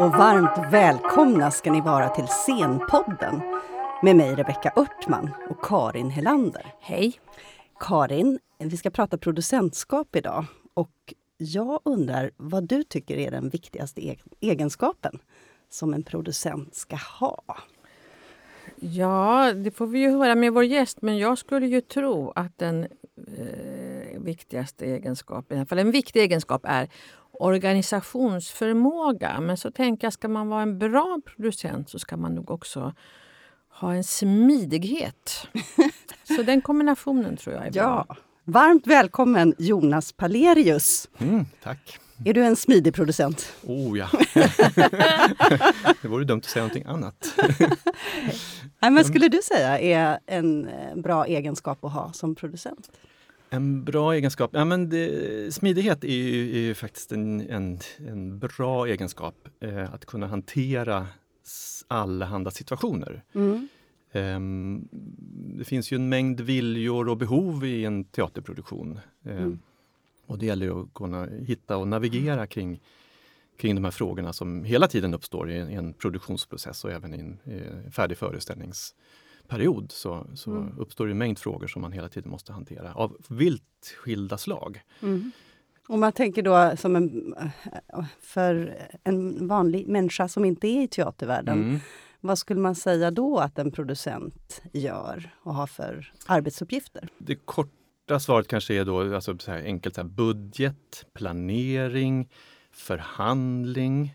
Och varmt välkomna ska ni vara till Scenpodden med mig Rebecka Örtman och Karin Helander. Hej! Karin, vi ska prata producentskap idag och jag undrar vad du tycker är den viktigaste egenskapen som en producent ska ha? Ja, det får vi ju höra med vår gäst, men jag skulle ju tro att den eh, viktigaste egenskapen, i alla fall en viktig egenskap är organisationsförmåga. Men så tänker jag, ska man vara en bra producent så ska man nog också ha en smidighet. så den kombinationen tror jag är bra. Ja. Varmt välkommen Jonas Palerius. Mm, tack. Är du en smidig producent? Oh ja! det vore dumt att säga någonting annat. Nej, men skulle du säga är en eh, bra egenskap att ha som producent? En bra egenskap? Ja, men det, smidighet är ju, är ju faktiskt en, en, en, bra egenskap. Eh, att kunna hantera allehanda situationer. Mm. Um, det finns ju en mängd viljor och behov i en teaterproduktion. Um, mm. Och det gäller att kunna hitta och navigera kring, kring de här frågorna som hela tiden uppstår i en, i en produktionsprocess och även i en, i en färdig föreställningsperiod så, så mm. uppstår en mängd frågor som man hela tiden måste hantera av vilt skilda slag. Mm. Om man tänker då som en, för en vanlig människa som inte är i teatervärlden. Mm. Vad skulle man säga då att en producent gör och har för arbetsuppgifter? Det kort, korta svaret kanske är då alltså så här enkelt så här, budget, planering, förhandling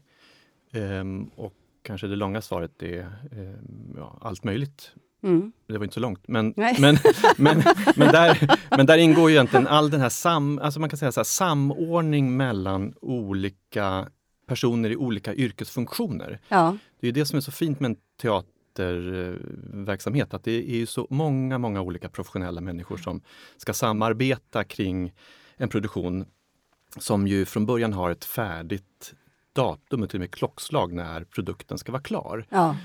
um, och kanske det långa svaret är um, ja, allt möjligt. Mm. Det var inte så långt, men, men, men, men, där, men där ingår ju egentligen all den här sam, alltså man kan säga så här, samordning mellan olika personer i olika yrkesfunktioner. Ja. Det är det som är så fint med en teater teaterverksamhet. Att det är så många, många olika professionella människor som ska samarbeta kring en produktion som ju från början har ett färdigt datum, och till och med klockslag när produkten ska vara klar. Ja.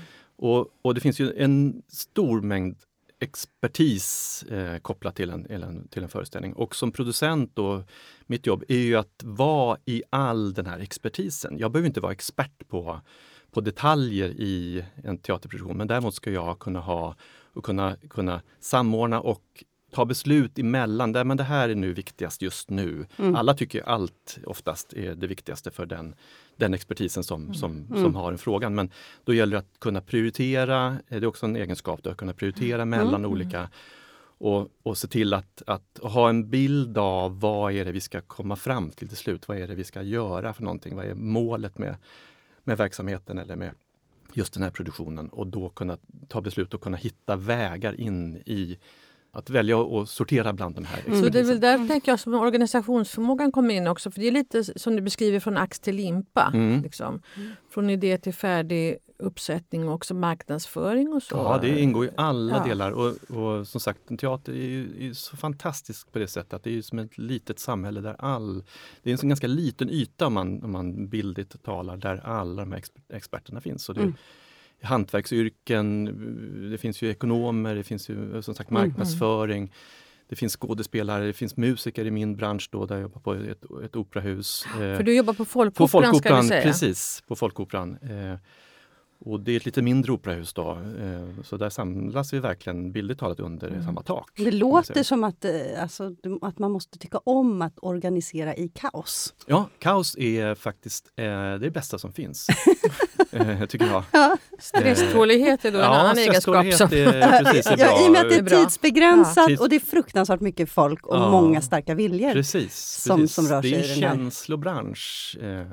Och, och, det finns ju en stor mängd expertis eh, kopplat till en, till, en, till en föreställning. Och som producent då, mitt jobb är ju att vara i all den här expertisen. Jag behöver inte vara expert på på detaljer i en teaterproduktion. Men däremot ska jag kunna ha och kunna, kunna samordna och ta beslut emellan. Där, men det här är nu viktigast just nu. Mm. Alla tycker allt oftast är det viktigaste för den, den expertisen som, mm. som, mm. som har en frågan. Men då gäller det att kunna prioritera. Det är också en egenskap, att kunna prioritera mellan mm. olika och, och se till att, att ha en bild av vad är det vi ska komma fram till till slut. Vad är det vi ska göra för någonting? Vad är målet med med verksamheten eller med just den här produktionen och då kunna ta beslut och kunna hitta vägar in i att välja och sortera bland de här. Mm. Så det är väl där tänker jag som organisationsförmågan kommer in också. För det är lite som du beskriver från ax till limpa. Mm. Liksom. Från idé till färdig uppsättning och också marknadsföring och så. Ja, det ingår i alla ja. delar och, och, som sagt, en teater är ju, är så fantastisk på det sättet att det är som ett litet samhälle där all... Det är en ganska liten yta om man, om man bildligt talar, där alla de här experterna finns. Så det, mm. Hantverksyrken, det finns ju ekonomer, det finns ju som sagt mm. marknadsföring. Mm. Det finns skådespelare, det finns musiker i min bransch då, där jag jobbar på ett, ett operahus. För du jobbar på Folkoperan, på folkoperan ska vi säga. Precis, på Folkoperan. Och det är ett lite mindre operahus då, eh, så där samlas vi verkligen bildligt talat under mm. samma tak. Det låter som att, eh, alltså, att man måste tycka om att organisera i kaos. Ja, kaos är faktiskt eh, det bästa som finns. tycker jag. Ja. Stresstålighet är då en ja, annan egenskap. Som... Är, precis, är bra. Ja, I och med att det är tidsbegränsat ja. och det är fruktansvärt mycket folk och ja. många starka viljor precis, som, precis. som rör sig Det är en känslobransch, eh,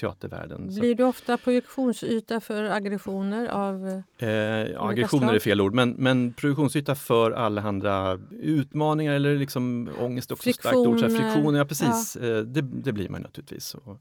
teatervärlden. Blir du ofta projektionsyta för aggressioner av eh, ja, Aggressioner är fel ord, men, men produktionsyta för allehanda utmaningar eller liksom ångest, också Friktioner. starkt ord. Så här, friktioner, ja precis. Ja. Eh, det, det, blir man naturligtvis. Och,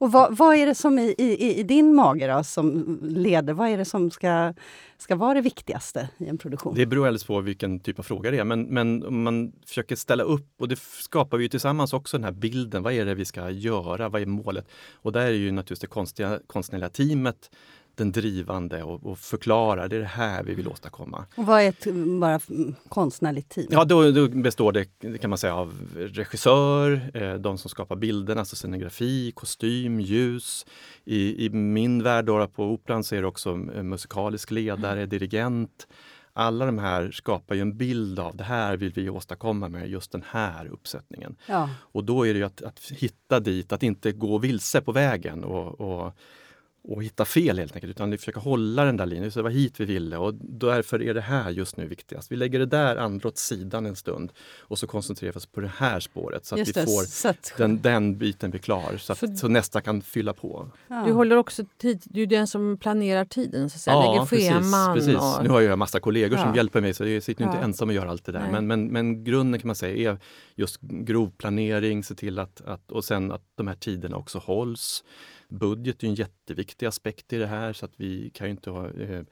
och vad, vad, är det som i, i, i, din mage då, som leder? Vad är det som ska, ska vara det viktigaste i en produktion? Det beror alldeles på vilken typ av fråga det är. Men, men om man försöker ställa upp, och det skapar vi tillsammans också den här bilden. Vad är det vi ska göra? Vad är målet? Och där är ju naturligtvis det konstiga, konstnärliga teamet den drivande och, och förklarar det är det här vi vill åstadkomma. Och vad är ett bara konstnärligt team? Ja, då, då består det kan man säga av regissör, eh, de som skapar bilderna, alltså scenografi, kostym, ljus. I, i min värld då, på Operan så är det också musikalisk ledare, dirigent. Alla de här skapar ju en bild av det här vill vi åstadkomma med just den här uppsättningen. Ja. Och då är det att, att hitta dit, att inte gå vilse på vägen och, och och hitta fel helt enkelt, utan vi försöker hålla den där linjen. Så det var hit vi ville och därför är det här just nu viktigast. Vi lägger det där andra åt sidan en stund och så koncentrerar vi oss på det här spåret så att Just vi det, får så att- den, den biten blir klar så, att, För- så nästa kan fylla på. Ja. Du håller också tid, du är den som planerar tiden, så att säga. lägger scheman. precis, precis. Och, Nu har jag en massa kollegor som Ja. hjälper mig så jag sitter inte Ja. ensam och gör allt det där. Men, men, men grunden kan man säga är just grov planering, se till att, att, och sen att de här tiderna också hålls. Budget är en jätteviktig aspekt i det här så att vi kan ju inte ha, eh,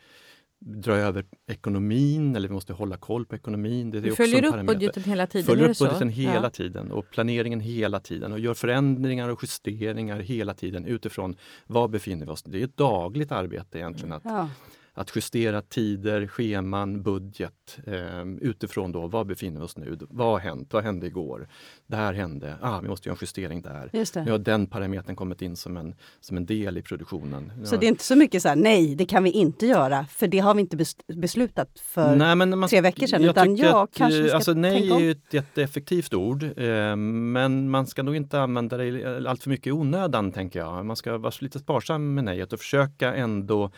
dra över ekonomin eller vi måste hålla koll på ekonomin. Det är också följer upp parameter. budgeten hela tiden? Följer upp så? budgeten hela Ja. tiden och planeringen hela tiden och gör förändringar och justeringar hela tiden utifrån var befinner vi oss. Det är ett dagligt arbete egentligen att, Ja. Att justera tider, scheman, budget eh, utifrån då, var befinner vi oss nu? Vad har hänt? Vad hände igår? Det här hände. Ah, vi måste göra en justering där. Just Nu det. har den parametern kommit in som en, som en del i produktionen. Så det är inte så mycket så här, nej det kan vi inte göra för det har vi inte bes- beslutat för Nej, men man, tre veckor sedan, jag utan ja, att, kanske vi eh, ska alltså, Nej tänka är om. ju ett jätteeffektivt ord, eh, men man ska nog inte använda det allt för mycket i onödan, tänker jag. Man ska vara lite sparsam med nejet och försöka ändå...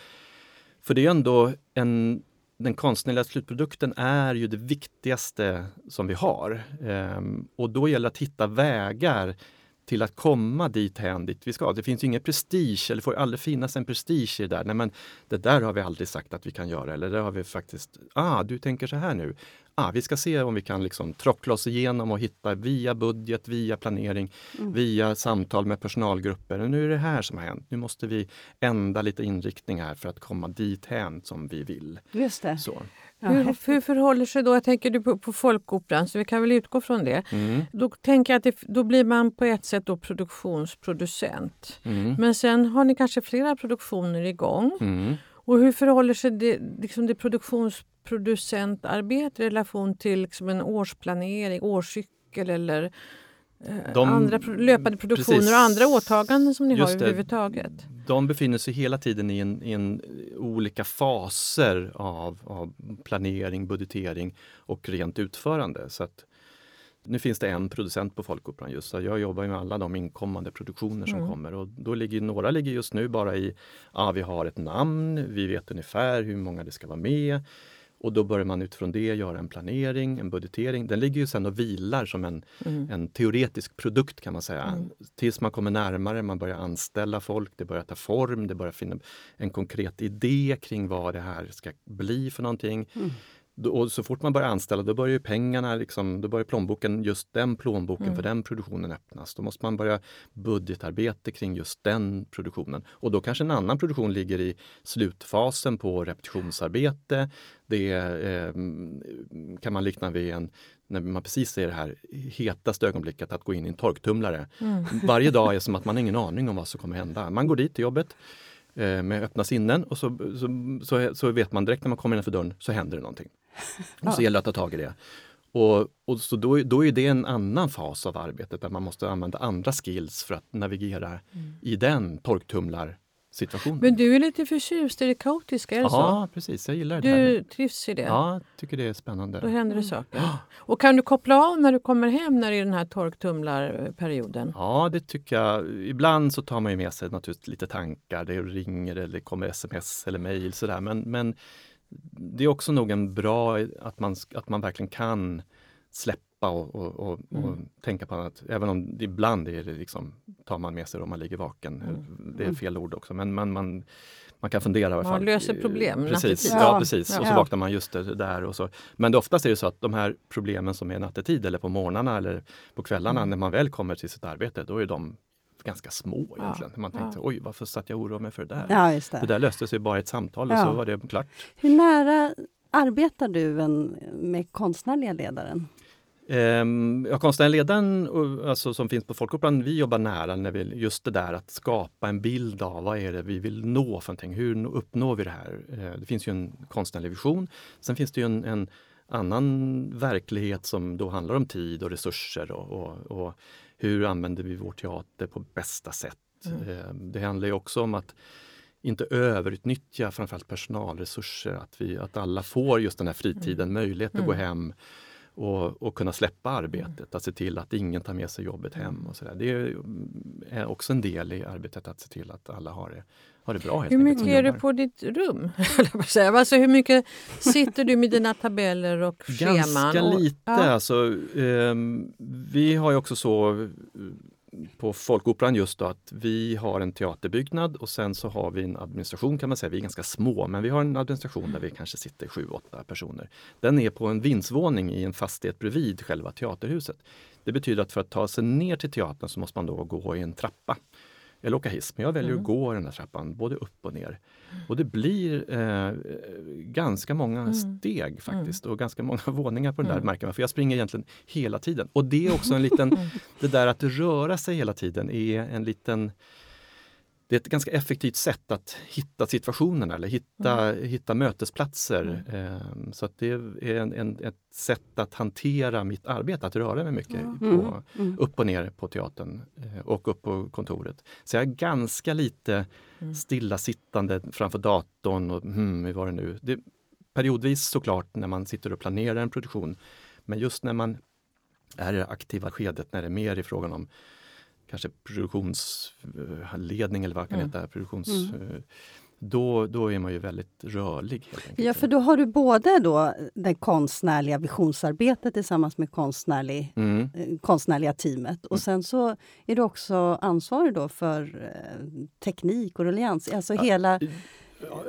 För det är ju ändå en... Den konstnärliga slutprodukten är ju det viktigaste som vi har. Ehm, och då gäller det att hitta vägar till att komma dit hän dit vi ska. Det finns ju ingen prestige, eller får aldrig finnas en prestige i det där. Nej, men det där har vi aldrig sagt att vi kan göra. Eller det har vi faktiskt, ah, du tänker så här nu. Ah, vi ska se om vi kan liksom trockla oss igenom och hitta via budget, via planering, via samtal med personalgrupper. Nu är det här som har hänt. Nu måste vi ändra lite inriktning här för att komma dit hän som vi vill. Just det. Så. Ja, Hur, hur förhåller sig då, jag tänker du på, på Folkoperan, så vi kan väl utgå från det. Mm. Då tänker jag att det, då blir man på ett sätt då produktionsproducent. Mm. Men sen har ni kanske flera produktioner igång. Mm. Och hur förhåller sig det, liksom det produktionsproducentarbetet i relation till liksom en årsplanering, årscykel eller eh, De- andra löpande produktioner precis. och andra åtaganden som ni har överhuvudtaget? De befinner sig hela tiden i, en, i en, olika faser av, av planering, budgetering och rent utförande. Så att, nu finns det en producent på Folkoperan just så jag jobbar med alla de inkommande produktioner som Mm. kommer och då ligger några ligger just nu bara i, ja vi har ett namn, vi vet ungefär hur många det ska vara med och då börjar man utifrån det göra en planering, en budgetering. Den ligger ju sen och vilar som en, Mm. en teoretisk produkt kan man säga. Mm. Tills man kommer närmare, man börjar anställa folk, det börjar ta form, det börjar finna en konkret idé kring vad det här ska bli för någonting. Mm. Och så fort man börjar anställa, då börjar pengarna, liksom, då börjar plånboken, just den plånboken Mm. för den produktionen öppnas. Då måste man börja budgetarbete kring just den produktionen. Och då kanske en annan produktion ligger i slutfasen på repetitionsarbete. Det eh, kan man likna vid en, när man precis ser det här hetaste ögonblicket att gå in i en torktumlare. Mm. Varje dag är som att man har ingen aning om vad som kommer hända. Man går dit till jobbet eh, med öppna sinnen och så, så, så, så vet man direkt när man kommer innanför dörren så händer det någonting. Och så Ja. gäller det att ta tag i det. Och, och så då, då är det en annan fas av arbetet där man måste använda andra skills för att navigera i den torktumlarsituationen. Men du är lite förtjust i det kaotiska, är det så? Ja, precis. Jag gillar det här. Du trivs i det? Ja, tycker det är spännande. Då händer det saker. Och kan du koppla av när du kommer hem när det är den här torktumlarperioden? Ja, det tycker jag. Ibland så tar man ju med sig naturligtvis lite tankar. Det ringer eller kommer sms eller mejl sådär. Men, men det är också nog en bra att man, att man verkligen kan släppa och, och, och, och Mm. tänka på annat. Även om det ibland är det liksom, tar man med sig om man ligger vaken. Mm. Det är fel ord också, men man, man, man kan fundera Man fall. löser problem Precis, ja, Ja. precis. Och så Ja. vaknar man just det där och så. Men det oftast är det så att de här problemen som är nattetid eller på morgnarna eller på kvällarna Mm. när man väl kommer till sitt arbete, då är de ganska små Ja. egentligen. Man tänkte, Ja. oj varför satt jag och oroade mig för det där? Ja, just Det det. där löste sig bara i ett samtal och Ja. så var det klart. Hur nära arbetar du en, med konstnärliga ledaren? Um, ja, konstnärliga ledaren alltså, som finns på Folkoperan, vi jobbar nära när vi, just det där att skapa en bild av vad är det vi vill nå för någonting. Hur uppnår vi det här? Uh, det finns ju en konstnärlig vision. Sen finns det ju en, en annan verklighet som då handlar om tid och resurser och, och, och hur använder vi vår teater på bästa sätt? Mm. Uh, det handlar ju också om att inte överutnyttja framförallt personalresurser, att, vi, att alla får just den här fritiden, mm. möjlighet att mm. gå hem och, och kunna släppa arbetet, mm. att se till att ingen tar med sig jobbet hem. och så där. Det är också en del i arbetet att se till att alla har det, har det bra. Hur mycket är du på ditt rum? alltså, hur mycket sitter du med dina tabeller och scheman? Ganska lite. Och, ja. alltså, eh, vi har ju också så på Folkoperan just då att vi har en teaterbyggnad och sen så har vi en administration kan man säga. Vi är ganska små, men vi har en administration där vi kanske sitter sju, åtta personer. Den är på en vindsvåning i en fastighet bredvid själva teaterhuset. Det betyder att för att ta sig ner till teatern så måste man då gå i en trappa eller åka hiss. Men jag väljer mm. att gå den här trappan, både upp och ner. Och det blir eh, ganska många mm. steg faktiskt och ganska många våningar på den där mm. märker man. För jag springer egentligen hela tiden. Och det är också en liten, mm. det där att röra sig hela tiden är en liten det är ett ganska effektivt sätt att hitta situationerna eller hitta, mm. hitta mötesplatser. Mm. Eh, så att det är en, en, ett sätt att hantera mitt arbete, att röra mig mycket mm. På, mm. upp och ner på teatern eh, och upp på kontoret. Så jag är ganska lite mm. stillasittande framför datorn och hmm, hur var det nu? Det, periodvis såklart när man sitter och planerar en produktion. Men just när man är i det aktiva skedet, när det är mer i frågan om kanske produktionsledning eller vad kan mm. heta, produktions... Mm. Eh, då, då är man ju väldigt rörlig. Ja, för då har du både då det konstnärliga visionsarbetet tillsammans med konstnärlig, mm. Eh, konstnärliga teamet och mm. sen så är du också ansvarig då för eh, teknik och ruljans, alltså ja, hela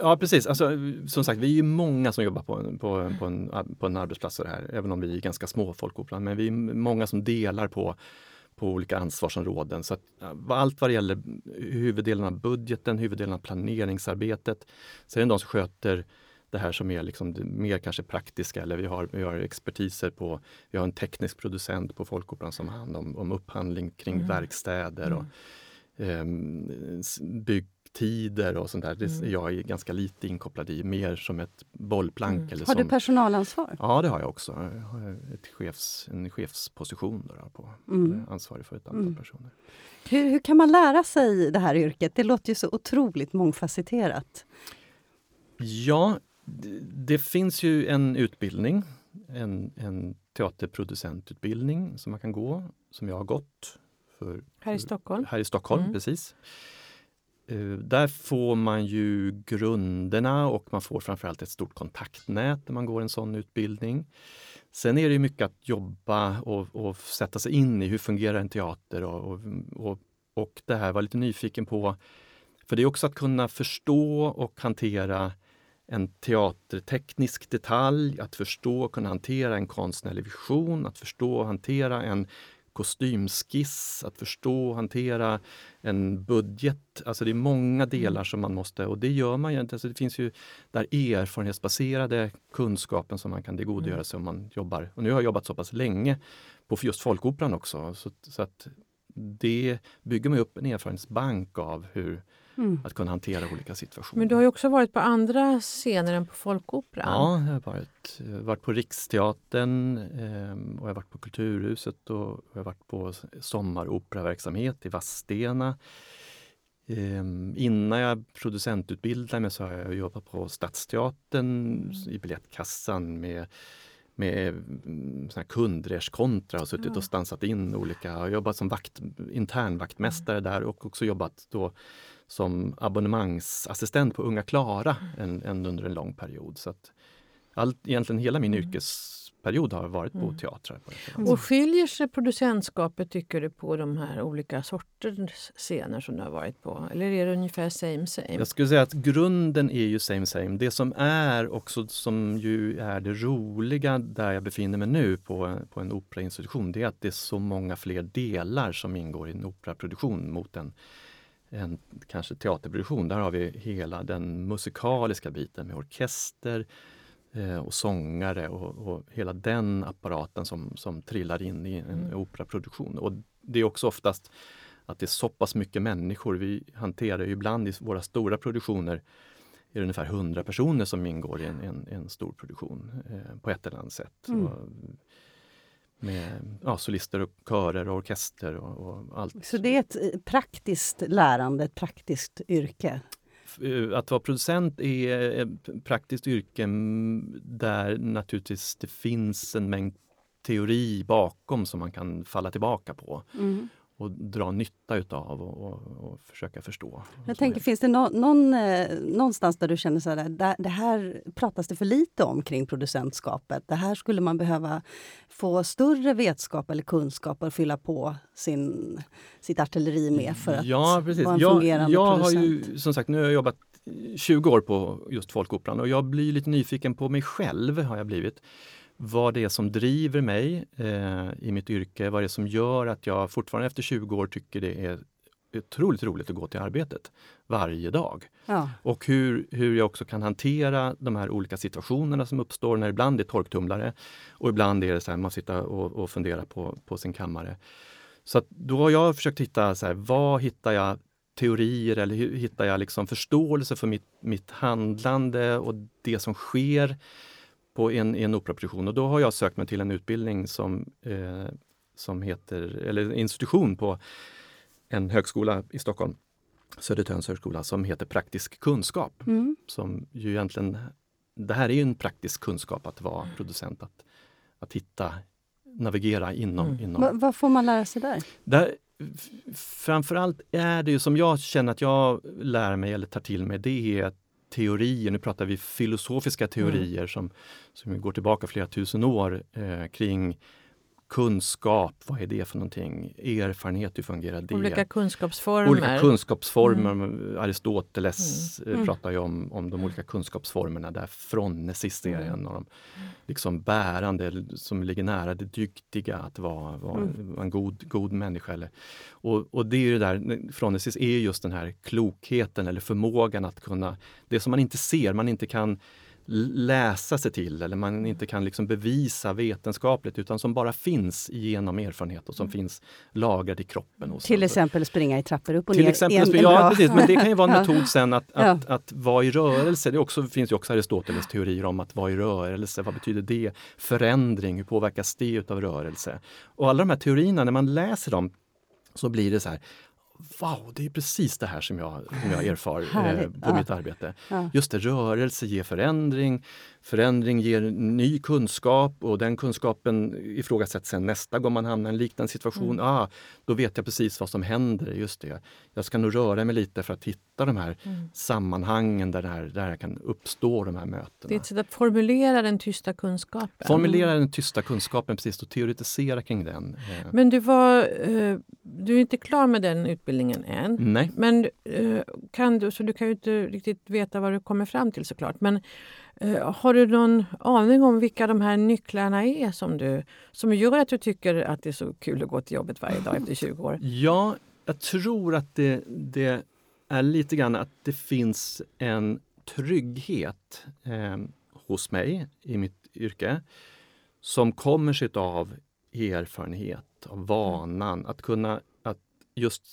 Ja preprecis, alltså, som sagt vi är många som jobbar på, på, på, en, på en arbetsplats här, även om vi är ganska små Folkoperan, men vi är många som delar på på olika ansvarsområden. Så att, allt vad det gäller huvuddelen av budgeten, huvuddelen av planeringsarbetet. Sen är det de som sköter det här som är liksom mer kanske praktiska eller vi har, vi har expertiser på, vi har en teknisk producent på Folkoperan som har hand om, om upphandling kring mm. verkstäder och mm. eh, bygg tider och sånt där. Det mm. jag är ganska lite inkopplad i, mer som ett bollplank. Mm. Eller har som, du personalansvar? Ja, det har jag också. Jag har ett chefs, en chefsposition då, på mm. ansvarig för ett antal mm. personer. Hur, hur, kan man lära sig det här yrket? Det låter ju så otroligt mångfacetterat. Ja, det, det finns ju en utbildning, en, en teaterproducentutbildning som man kan gå, som jag har gått. För, här i Stockholm? Här i Stockholm, mm. precis. Eh, där får man ju grunderna och man får framförallt ett stort kontaktnät när man går en sån utbildning. Sen är det mycket att jobba och, och sätta sig in i hur fungerar en teater och, och, och det här var lite nyfiken på. För det är också att kunna förstå och hantera en teaterteknisk detalj, att förstå och kunna hantera en konstnärlig vision, att förstå och hantera en kostymskiss, att förstå och hantera en budget. Alltså det är många mm. delar som man måste, och det gör man ju inte. Alltså det finns ju där erfarenhetsbaserade kunskapen som man kan tillgodogöra mm. sig om man jobbar. Och nu har jag jobbat så pass länge på just Folkoperan också, så, så att det bygger man upp en erfarenhetsbank av hur Mm. Att kunna hantera olika situationer. Men du har ju också varit på andra scener än på Folkoperan. Ja, jag har varit, har varit på Riksteatern eh, och jag har varit på Kulturhuset och jag har varit på sommaroperaverksamhet i Vadstena. Eh, innan jag producentutbildade mig så har jag jobbat på Stadsteatern mm. i biljettkassan med med mm, kundreshkontra och suttit och stansat in olika, jag har jobbat som vakt, internvaktmästare mm. där och också jobbat då som abonnemangsassistent på Unga Klara en, en, under en lång period. Så att allt, egentligen hela min mm. yrkesperiod har varit på mm. teatrar. Och skiljer sig producentskapet tycker du på de här olika sorters scener som du har varit på? Eller är det ungefär same same? Jag skulle säga att grunden är ju same same. Det som är också som ju är det roliga där jag befinner mig nu på, på en operainstitution, det är att det är så många fler delar som ingår i en operaproduktion mot en en kanske teaterproduktion. Där har vi hela den musikaliska biten med orkester, eh, och sångare och, och, hela den apparaten som, som trillar in i en mm. operaproduktion. Och det är också oftast att det är så pass mycket människor. Vi hanterar ju ibland i våra stora produktioner är det ungefär 100 personer som ingår i en, en, en stor produktion eh, på ett eller annat sätt. Mm. Och, med ja, solister, och körer och orkester och, och, allt. Så det är ett eh, praktiskt lärande, ett praktiskt yrke? Eh, att vara producent är ett praktiskt yrke där naturligtvis det finns en mängd teori bakom som man kan falla tillbaka på. Mm och dra nytta utav och, och, och försöka förstå. Jag tänker, finns det no, någon, eh, någonstans där du känner så här, det, det här pratas det för lite om kring producentskapet. Det här skulle man behöva få större vetskap eller kunskap att fylla på sin, sitt artilleri med för att ja, precis. vara en jag, fungerande jag producent. Har ju, som sagt, nu har jag jobbat 20 år på just Folkoperan och jag blir lite nyfiken på mig själv har jag blivit vad det är som driver mig eh, i mitt yrke, vad det är som gör att jag fortfarande efter 20 år tycker det är otroligt roligt att gå till arbetet varje dag. Ja. Och hur, hur jag också kan hantera de här olika situationerna som uppstår när ibland det är torktumlare och ibland är det så här, man sitter och, och funderar på, på sin kammare. Så då har jag försökt hitta, så här, vad hittar jag teorier eller hittar jag liksom förståelse för mitt, mitt handlande och det som sker på en, en operaproduktion och då har jag sökt mig till en utbildning som, eh, som heter, eller institution på en högskola i Stockholm, Södertörns högskola, som heter Praktisk kunskap. Mm. Som ju egentligen, det här är ju en praktisk kunskap att vara producent, att, att hitta, navigera inom... Mm. inom. Va, vad får man lära sig där? där framförallt är det ju som jag känner att jag lär mig eller tar till mig, det är teorier, nu pratar vi filosofiska teorier mm. som, som går tillbaka flera tusen år eh, kring kunskap, vad är det för någonting? Erfarenhet, hur fungerar det? Olika kunskapsformer. Olika kunskapsformer. Mm. Aristoteles mm. mm. pratar ju om, om de olika kunskapsformerna där Fronesis är mm. en av de liksom bärande, som ligger nära det dyktiga, att vara, vara mm. en god, god människa. Eller, och, och det är ju där, Fronesis är just den här klokheten eller förmågan att kunna, det som man inte ser, man inte kan läsa sig till eller man inte kan liksom bevisa vetenskapligt utan som bara finns genom erfarenhet och som mm. finns lagrad i kroppen. Och till exempel springa i trappor upp och till ner. Exempel, en, ja, precis, men det kan ju vara en metod sen att, ja. att, att vara i rörelse. Det också, finns ju också Aristoteles teorier om att vara i rörelse. Vad betyder det? Förändring, hur påverkas det utav rörelse? Och alla de här teorierna, när man läser dem så blir det så här, wow, det är precis det här som jag, som jag erfar eh, på mitt arbete. Just det, rörelse ger förändring, förändring ger ny kunskap och den kunskapen ifrågasätts sen nästa gång man hamnar i en liknande situation. Mm. Ah, då vet jag precis vad som händer. Just det. Jag ska nog röra mig lite för att hitta de här mm. sammanhangen där det, här, där det kan uppstå de här mötena. Det är ett sätt att formulera den tysta kunskapen. Formulera den tysta kunskapen, precis, och teoretisera kring den. Eh. Men du, var, eh, du är inte klar med den utbildningen än. Nej. Men eh, kan du, så du kan ju inte riktigt veta vad du kommer fram till såklart. Men har du någon aning om vilka de här nycklarna är som, du, som gör att du tycker att det är så kul att gå till jobbet varje dag efter 20 år? Ja, jag tror att det, det är lite grann att det finns en trygghet eh, hos mig i mitt yrke som kommer sig av erfarenhet, av vanan, att kunna att just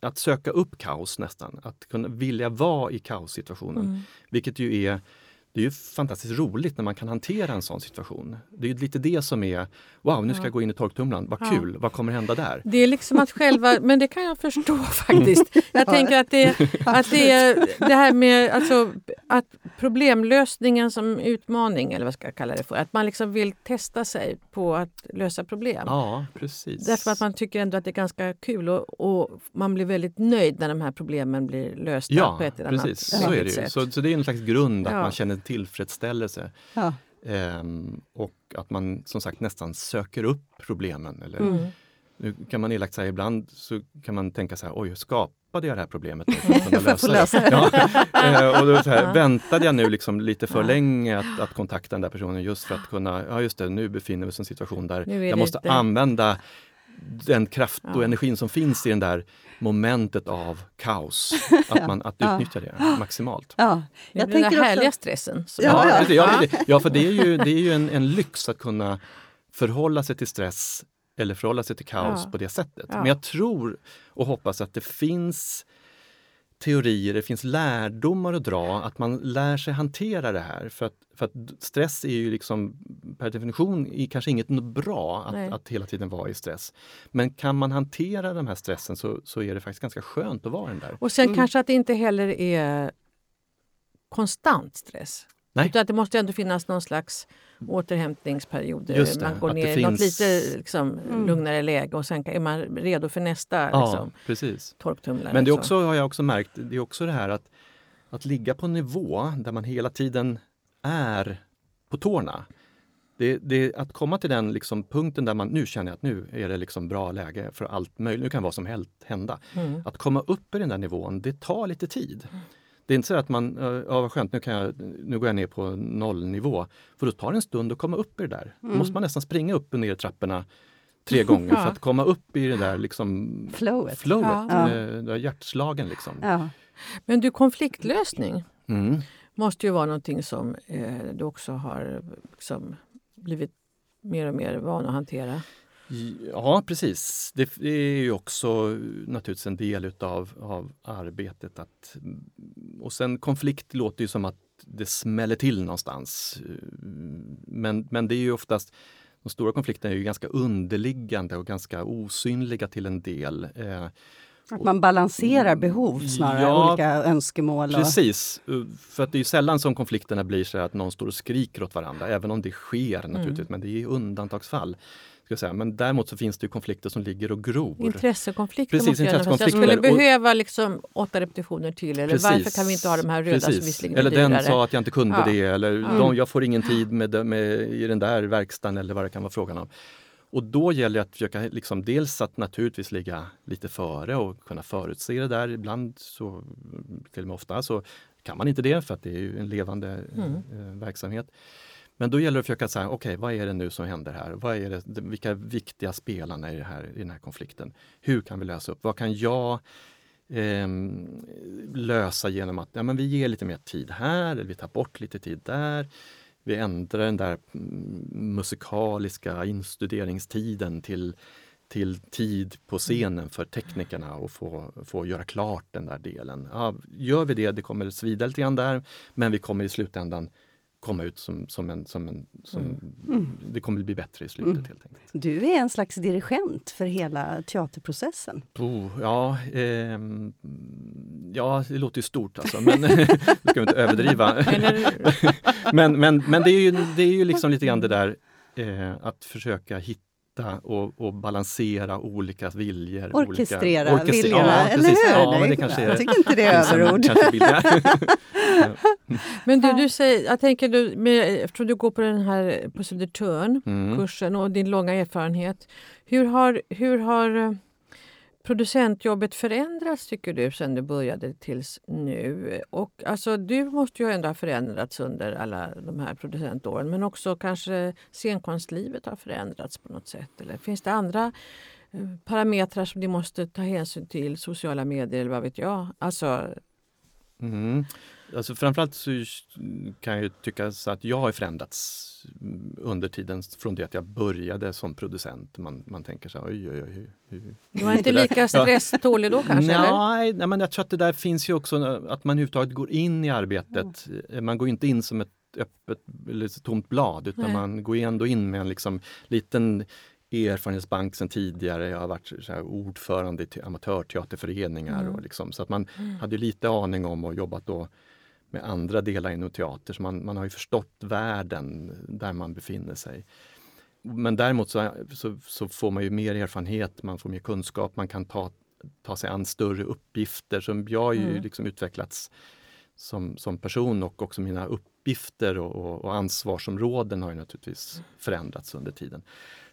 att söka upp kaos nästan, att kunna vilja vara i kaossituationen. Mm. Vilket ju är det är ju fantastiskt roligt när man kan hantera en sån situation. Det är lite det som är, wow nu ska jag gå in i torktumlaren, vad kul, ja. vad kommer hända där? Det är liksom att själva, men det kan jag förstå faktiskt. Jag tänker att det, att det är det här med alltså, att problemlösningen som utmaning, eller vad ska jag kalla det för, att man liksom vill testa sig på att lösa problem. Ja, precis. Därför att man tycker ändå att det är ganska kul och, och man blir väldigt nöjd när de här problemen blir lösta ja, på ett eller annat precis. Så är det ju. Så, så det är en slags grund att ja. man känner tillfredsställelse. Ja. Ehm, och att man som sagt nästan söker upp problemen. Eller, mm. Nu kan man elakt säga ibland så kan man tänka så här, oj, skapade jag det här problemet för att kunna lösa det? Ja. Ehm, och då så här, ja. Väntade jag nu liksom lite för länge att, att kontakta den där personen just för att kunna, ja just det, nu befinner vi oss i en situation där jag måste lite... använda den kraft och Ja. energin som finns i den där momentet av kaos. Att, man, att Ja. utnyttja det maximalt. Ja, Det jag blir den tänker där också- härliga stressen. Ja, Ja, ja. det- ja, det- ja för det är ju, det är ju en, en lyx att kunna förhålla sig till stress eller förhålla sig till kaos Ja. på det sättet. Ja. Men jag tror och hoppas att det finns teorier, det finns lärdomar att dra, att man lär sig hantera det här. För att, för att stress är ju liksom per definition i kanske inget bra att, att hela tiden vara i stress. Men kan man hantera den här stressen så, så är det faktiskt ganska skönt att vara den där. Och sen Mm. kanske att det inte heller är konstant stress. Nej. Utan att det måste ändå finnas någon slags återhämtningsperiod. Det, man går ner i något finns- lite liksom, Mm. lugnare läge och sen är man redo för nästa Ja, liksom, precis. torktumlare. Men det är så. också, har jag också märkt, det är också det här att, att ligga på en nivå där man hela tiden är på tårna. Det, det, att komma till den liksom punkten där man nu känner att nu är det liksom bra läge för allt möjligt, nu kan vad som helst hända. Mm. Att komma upp i den där nivån, det tar lite tid. Det är inte så att man, ja vad skönt, nu, kan jag, nu går jag ner på nollnivå. För då tar det en stund att komma upp i det där. Då måste man nästan springa upp och ner i trapporna tre gånger för Ja. att komma upp i det där liksom Flowet. flowet, Ja. eh, där hjärtslagen. Liksom. Ja. Men du, konfliktlösning Mm. måste ju vara någonting som eh, du också har liksom, blivit mer och mer van att hantera. Ja, precis. Det det är ju också naturligtvis en del utav av arbetet. Att, och sen konflikt låter ju som att det smäller till någonstans. Men, men det är ju oftast de stora konflikterna är ju ganska underliggande och ganska osynliga till en del. Eh, Att man balanserar behov snarare, Ja, olika önskemål. Och, Precis, för att det är sällan som konflikterna blir så att någon står och skriker åt varandra, även om det sker naturligtvis, men det är undantagsfall. Ska säga. Men däremot så finns det ju konflikter som ligger och gror. Intressekonflikter Precis, jag nästan säga. Jag skulle intressekonflikter. Behöva liksom åtta repetitioner till. Eller varför kan vi inte ha de här röda som Precis. visserligen Eller den sa att jag inte kunde Ja. det eller Ja. de, jag får ingen tid med, med, i den där verkstaden eller vad det kan vara frågan om. Och då gäller det att försöka liksom dels att naturligtvis ligga lite före och kunna förutse det där. Ibland, så, till och med ofta, så kan man inte det för att det är ju en levande Mm. eh, verksamhet. Men då gäller det att försöka säga, okej, vad är det nu som händer här? Vad är det, de- vilka viktiga spelarna i, det här, i den här konflikten? Hur kan vi lösa upp? Vad kan jag ehm, lösa genom att ja, men vi ger lite mer tid här, eller vi tar bort lite tid där. Vi ändrar den där mm, musikaliska instuderingstiden till, till tid på scenen för teknikerna och få, få göra klart den där delen. Ja, gör vi det, det kommer svida lite grann där, men vi kommer i slutändan komma ut som, som en... Som en som, Det kommer bli bättre i slutet helt enkelt. Du är en slags dirigent för hela teaterprocessen. Oh, ja, ehm, ja, det låter ju stort alltså, men nu ska vi inte överdriva. Men, men, men det är ju, det är ju liksom lite grann det där eh, att försöka hitta och, och balansera olika viljor. Orkestrera olika, orkestra- viljorna, ja, eller precis. hur? Ja, men Nej, det kanske är, jag tycker inte det är överord. men du, du säger, jag tänker du, med, eftersom du går på den här på Södertörn, Mm. kursen och din långa erfarenhet. Hur har, hur har producentjobbet förändrats tycker du sen du började tills nu? Och alltså, du måste ju ändå ha förändrats under alla de här producentåren men också kanske scenkonstlivet har förändrats på något sätt. Eller finns det andra eh, parametrar som ni måste ta hänsyn till? Sociala medier eller vad vet jag? Alltså, Mm. Alltså framförallt så kan jag ju tycka så att jag har förändrats under tiden från det att jag började som producent. Man, man tänker så här, oj, oj, oj. Hur, hur, du var inte lika stresstålig då kanske? Nej, nej, men jag tror att det där finns ju också att man överhuvudtaget går in i arbetet. Man går inte in som ett öppet eller tomt blad utan Nej. man går ändå in med en liksom liten erfarenhetsbank sedan tidigare. Jag har varit ordförande i te- amatörteaterföreningar. Mm. Och liksom, så att man hade ju lite aning om och jobbat då med andra delar inom teater. Så man, man har ju förstått världen där man befinner sig. Men däremot så, så, så får man ju mer erfarenhet, man får mer kunskap, man kan ta, ta sig an större uppgifter. Som jag har ju Mm. liksom utvecklats som, som person och också mina uppgifter och, och, och ansvarsområden har ju naturligtvis förändrats under tiden.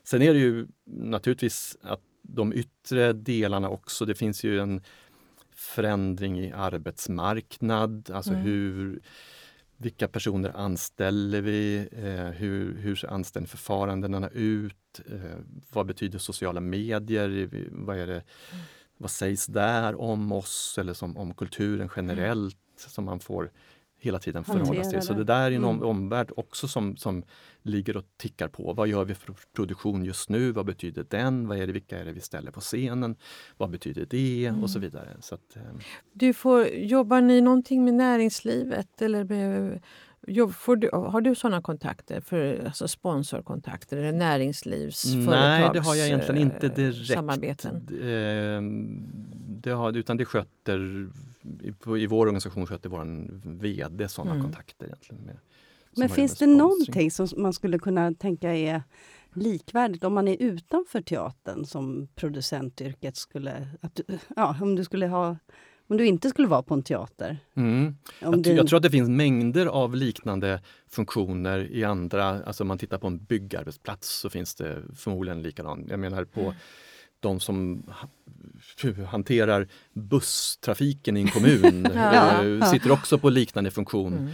Sen är det ju naturligtvis att de yttre delarna också, det finns ju en förändring i arbetsmarknad, alltså Mm. hur vilka personer anställer vi? Eh, hur, hur ser anställningsförfarandena ut? Eh, vad betyder sociala medier? Vad, är det, vad sägs där om oss eller som, om kulturen generellt? Som man får hela tiden förhålla sig. Så det där är en mm. omvärld också som, som ligger och tickar på. Vad gör vi för produktion just nu? Vad betyder den? Vad är det, vilka är det vi ställer på scenen? Vad betyder det? Mm. Och så vidare. Så att, eh. du får, jobbar ni någonting med näringslivet? Eller med, får du, har du sådana kontakter? För, alltså sponsorkontakter eller näringslivsföretags Nej, det har jag egentligen inte direkt. Samarbeten. Det, har, utan det sköter i, i vår organisation sköter vår VD sådana mm. kontakter. egentligen. Med, Men finns det någonting som man skulle kunna tänka är likvärdigt om man är utanför teatern som producentyrket skulle... Att, ja, om du skulle ha om du inte skulle vara på en teater? Mm. Jag, du... jag, tror att det finns mängder av liknande funktioner i andra, alltså om man tittar på en byggarbetsplats så finns det förmodligen likadant. Jag menar på mm de som hanterar busstrafiken i en kommun ja, sitter också på liknande funktion. Mm.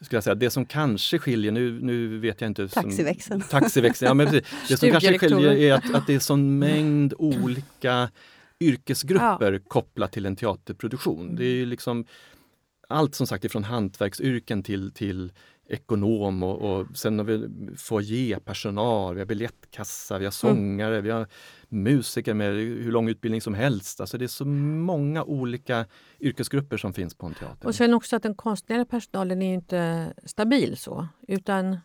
Skulle jag säga. Det som kanske skiljer, nu, nu vet jag inte... Taxiväxeln. taxiväxeln ja, men precis. Det som kanske skiljer är att, att det är sån mängd olika yrkesgrupper ja. kopplat till en teaterproduktion. Det är liksom allt som sagt ifrån hantverksyrken till, till ekonom och, och sen har vi foajépersonal, vi har biljettkassa, vi har sångare, mm. vi har musiker med hur lång utbildning som helst. Alltså det är så många olika yrkesgrupper som finns på en teater. Och sen också att den konstnärliga personalen är inte stabil så, utan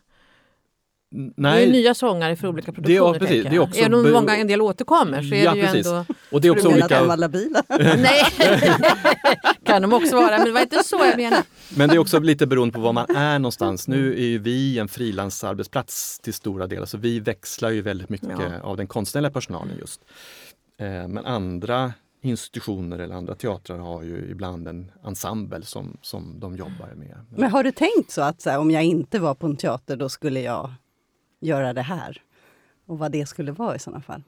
Nej, det är nya sångare för olika produktioner. Det, precis, det är också, Även om många, en del återkommer så är ja, det ju precis. ändå... Och det är också du menar olika... var labila? Nej, kan de också vara, men det var inte så jag menade. Men det är också lite beroende på var man är någonstans. Nu är ju vi en frilansarbetsplats till stora delar, så vi växlar ju väldigt mycket ja. av den konstnärliga personalen just. Eh, men andra institutioner eller andra teatrar har ju ibland en ensemble som, som de jobbar med. Men har du tänkt så att så här, om jag inte var på en teater då skulle jag göra det här? Och vad det skulle vara i sådana fall?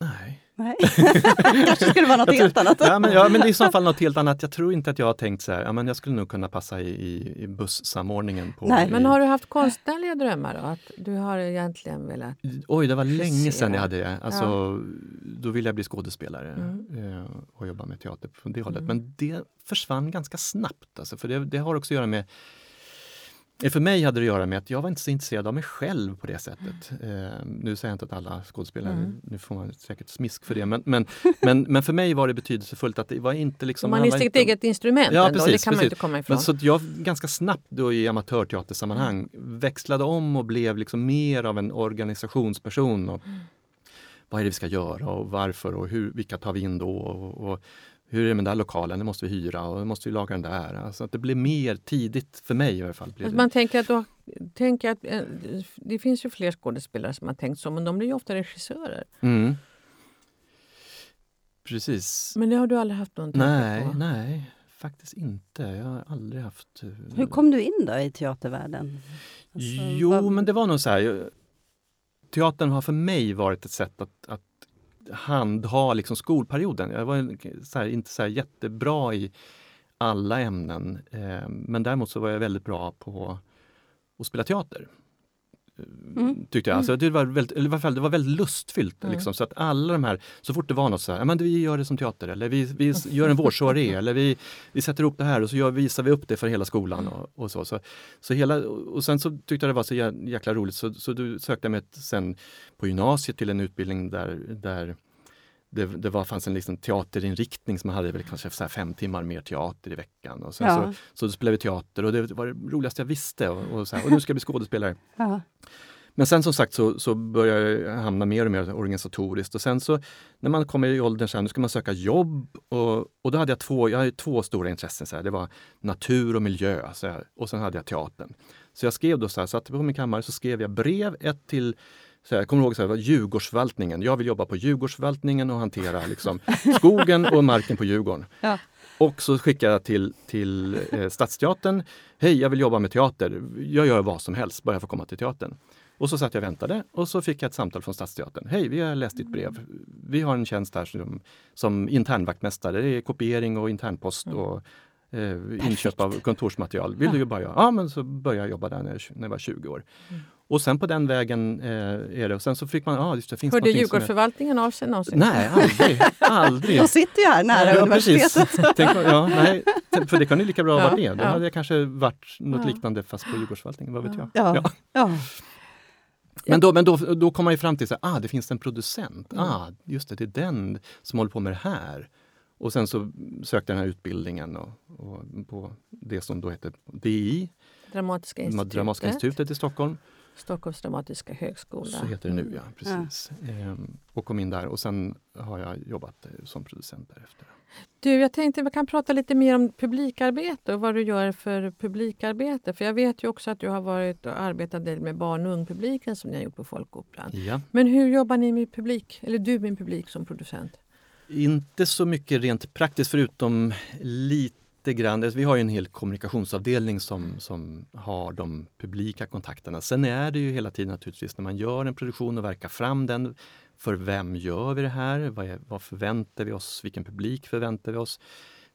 Nej. Nej. kanske skulle vara något helt annat. ja, men, ja, men det är i så fall något helt annat. Jag tror inte att jag har tänkt så här, ja, men jag skulle nog kunna passa i, i, i bussamordningen. På, Nej. I, men har du haft konstnärliga drömmar då? Att du har egentligen velat... Oj, det var länge sedan jag hade det. Alltså, ja. Då ville jag bli skådespelare mm. Eh, och jobba med teater på det hållet. Mm. Men det försvann ganska snabbt. Alltså, för det, det har också att göra med för mig hade det att göra med att jag var inte så intresserad av mig själv på det sättet. Eh, nu säger jag inte att alla skådespelare, mm. nu får man säkert smisk för det, men, men, men, men för mig var det betydelsefullt att det var inte liksom... Man är sitt inte, eget instrument ja, ändå, precis, det kan precis. man inte komma ifrån. Men så jag ganska snabbt då i amatörteatersammanhang mm. växlade om och blev liksom mer av en organisationsperson. Och, mm. vad är det vi ska göra och varför och hur, vilka tar vi in då? Och, och hur är det med den där lokalen, den måste vi hyra och måste vi laga den där. Alltså att det blir mer tidigt, för mig i alla fall. Alltså man tänker att, då, tänker att eh, det finns ju fler skådespelare som har tänkt så, men de blir ju ofta regissörer. Mm. Precis. Men det har du aldrig haft någon Nej, på? nej, faktiskt inte. Jag har aldrig haft... Eh, hur kom du in då i teatervärlden? Alltså, jo, vad... men det var nog så här. Teatern har för mig varit ett sätt att, att handha liksom skolperioden. Jag var så här, inte så jättebra i alla ämnen. Eh, men däremot så var jag väldigt bra på att spela teater. Mm. Tyckte jag. Alltså, det, var väldigt, eller i alla fall, det var väldigt lustfyllt. Mm. Liksom, så att alla de här, så fort det var något så här, men vi gör det som teater eller vi, vi gör en vårsoaré eller vi, vi sätter ihop det här och så gör, visar vi upp det för hela skolan. Och, och så. Så, så hela, och sen så tyckte jag det var så jäkla roligt så, så du sökte jag mig sen på gymnasiet till en utbildning där, där det, det var, fanns en liksom teaterinriktning som hade väl kanske så fem timmar mer teater i veckan. Och sen ja. så, så spelade vi teater och det var det roligaste jag visste. Och, och, så här, och nu ska jag bli skådespelare. Ja. Men sen som sagt så, så började jag hamna mer och mer organisatoriskt och sen så när man kommer i åldern så här, nu ska man söka jobb och, och då hade jag två, jag hade två stora intressen. Så här, det var natur och miljö så här, och sen hade jag teatern. Så jag skrev då så här, satt på min kammare så skrev jag brev, ett till så jag kommer ihåg så här, Djurgårdsförvaltningen. Jag vill jobba på Djurgårdsförvaltningen och hantera liksom, skogen och marken på Djurgården. Ja. Och så skickade jag till, till eh, Stadsteatern. Hej, jag vill jobba med teater. Jag gör vad som helst, bara jag får komma till teatern. Och så satt jag och väntade och så fick jag ett samtal från Stadsteatern. Hej, vi har läst ditt brev. Vi har en tjänst här som, som internvaktmästare. Det är kopiering och internpost mm. och eh, inköp av kontorsmaterial. Vill ja. du jobba? Ja, men så började jag jobba där när jag, när jag var 20 år. Mm. Och sen på den vägen eh, är det. Och sen så fick man, ja ah, just det, finns Hörde Djurgårdsförvaltningen av sig någonsin? Nej, aldrig. aldrig. De sitter ju här nära ja, universitetet. Precis. Tänk, ja, nej, för det kan ju lika bra ha Ja, varit det. Då ja. hade det kanske varit något Ja. liknande fast på Djurgårdsförvaltningen, vad vet jag. Ja. Ja. Men, då, men då, då kom man ju fram till att ah, det finns en producent. Mm. Ah, just det, det är den som håller på med det här. Och sen så sökte jag den här utbildningen och, och på det som då heter DI, Dramatiska institutet. Dramatiska institutet i Stockholm. Stockholms dramatiska högskola. Så heter det nu, ja. Precis. Ehm, och kom in där och sen har jag jobbat eh, som producent därefter. Du, jag tänkte vi kan prata lite mer om publikarbete och vad du gör för publikarbete. För jag vet ju också att du har varit och arbetat del med barn och ungpubliken som ni har gjort på Folkoperan. Ja. Men hur jobbar ni med publik, eller du med publik som producent? Inte så mycket rent praktiskt förutom lite grann. Vi har ju en hel kommunikationsavdelning som, som har de publika kontakterna. Sen är det ju hela tiden naturligtvis när man gör en produktion och verkar fram den. För vem gör vi det här? Vad, är, vad förväntar vi oss? Vilken publik förväntar vi oss?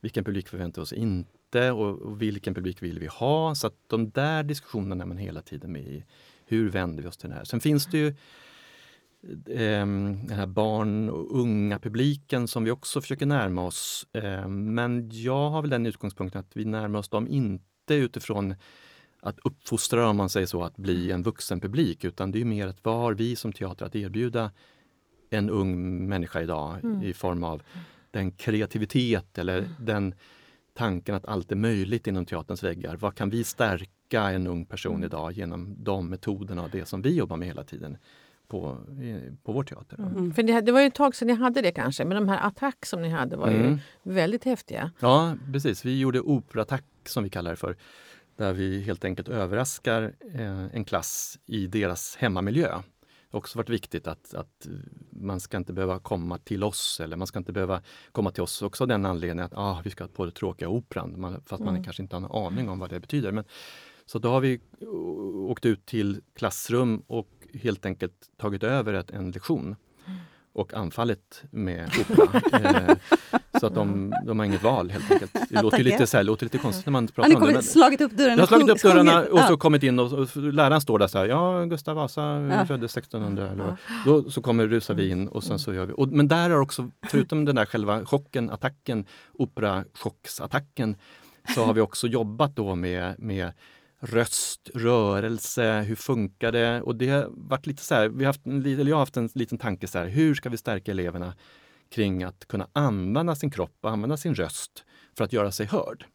Vilken publik förväntar vi oss inte? Och, och vilken publik vill vi ha? Så att de där diskussionerna är man hela tiden med i. Hur vänder vi oss till det här? Sen finns det ju den här barn och unga publiken som vi också försöker närma oss. Ehm, Men jag har väl den utgångspunkten att vi närmar oss dem inte utifrån att uppfostra om man säger så, att bli en vuxen publik utan det är mer att vad har vi som teater att erbjuda en ung människa idag Mm. i form av den kreativitet eller den tanken att allt är möjligt inom teaterns väggar. Vad kan vi stärka en ung person Mm. idag genom de metoderna och det som vi jobbar med hela tiden på, på vår teater. Mm. För det, det var ju ett tag sedan ni hade det kanske, men de här attack som ni hade var Mm. ju väldigt häftiga. Ja, precis. Vi gjorde operattack som vi kallar det för. Där vi helt enkelt överraskar eh, en klass i deras hemmamiljö. Det har också varit viktigt att, att man ska inte behöva komma till oss eller man ska inte behöva komma till oss också av den anledningen att ah, vi ska på det tråkiga operan, man, fast man Mm. kanske inte har en aning om vad det betyder. Men, så då har vi åkt ut till klassrum och helt enkelt tagit över ett, en lektion och anfallit med opera. eh, så att de, de har inget val helt enkelt. Det låter, ju lite, så här, låter lite konstigt när man pratar ni om det. Men, slagit upp dörren jag har slagit upp dörrarna och så Ja. kommit in och, och läraren står där så här, ja Gustav Vasa Ja. föddes 1600. Eller, då, så kommer rusar vi in och sen så gör vi. Och, men där har också, förutom den där själva chocken, attacken, operachocksattacken, så har vi också jobbat då med, med röst, rörelse, hur funkar det? Och det har varit lite så här, vi har haft en, eller jag har haft en liten tanke så här, hur ska vi stärka eleverna kring att kunna använda sin kropp och använda sin röst för att göra sig hörd?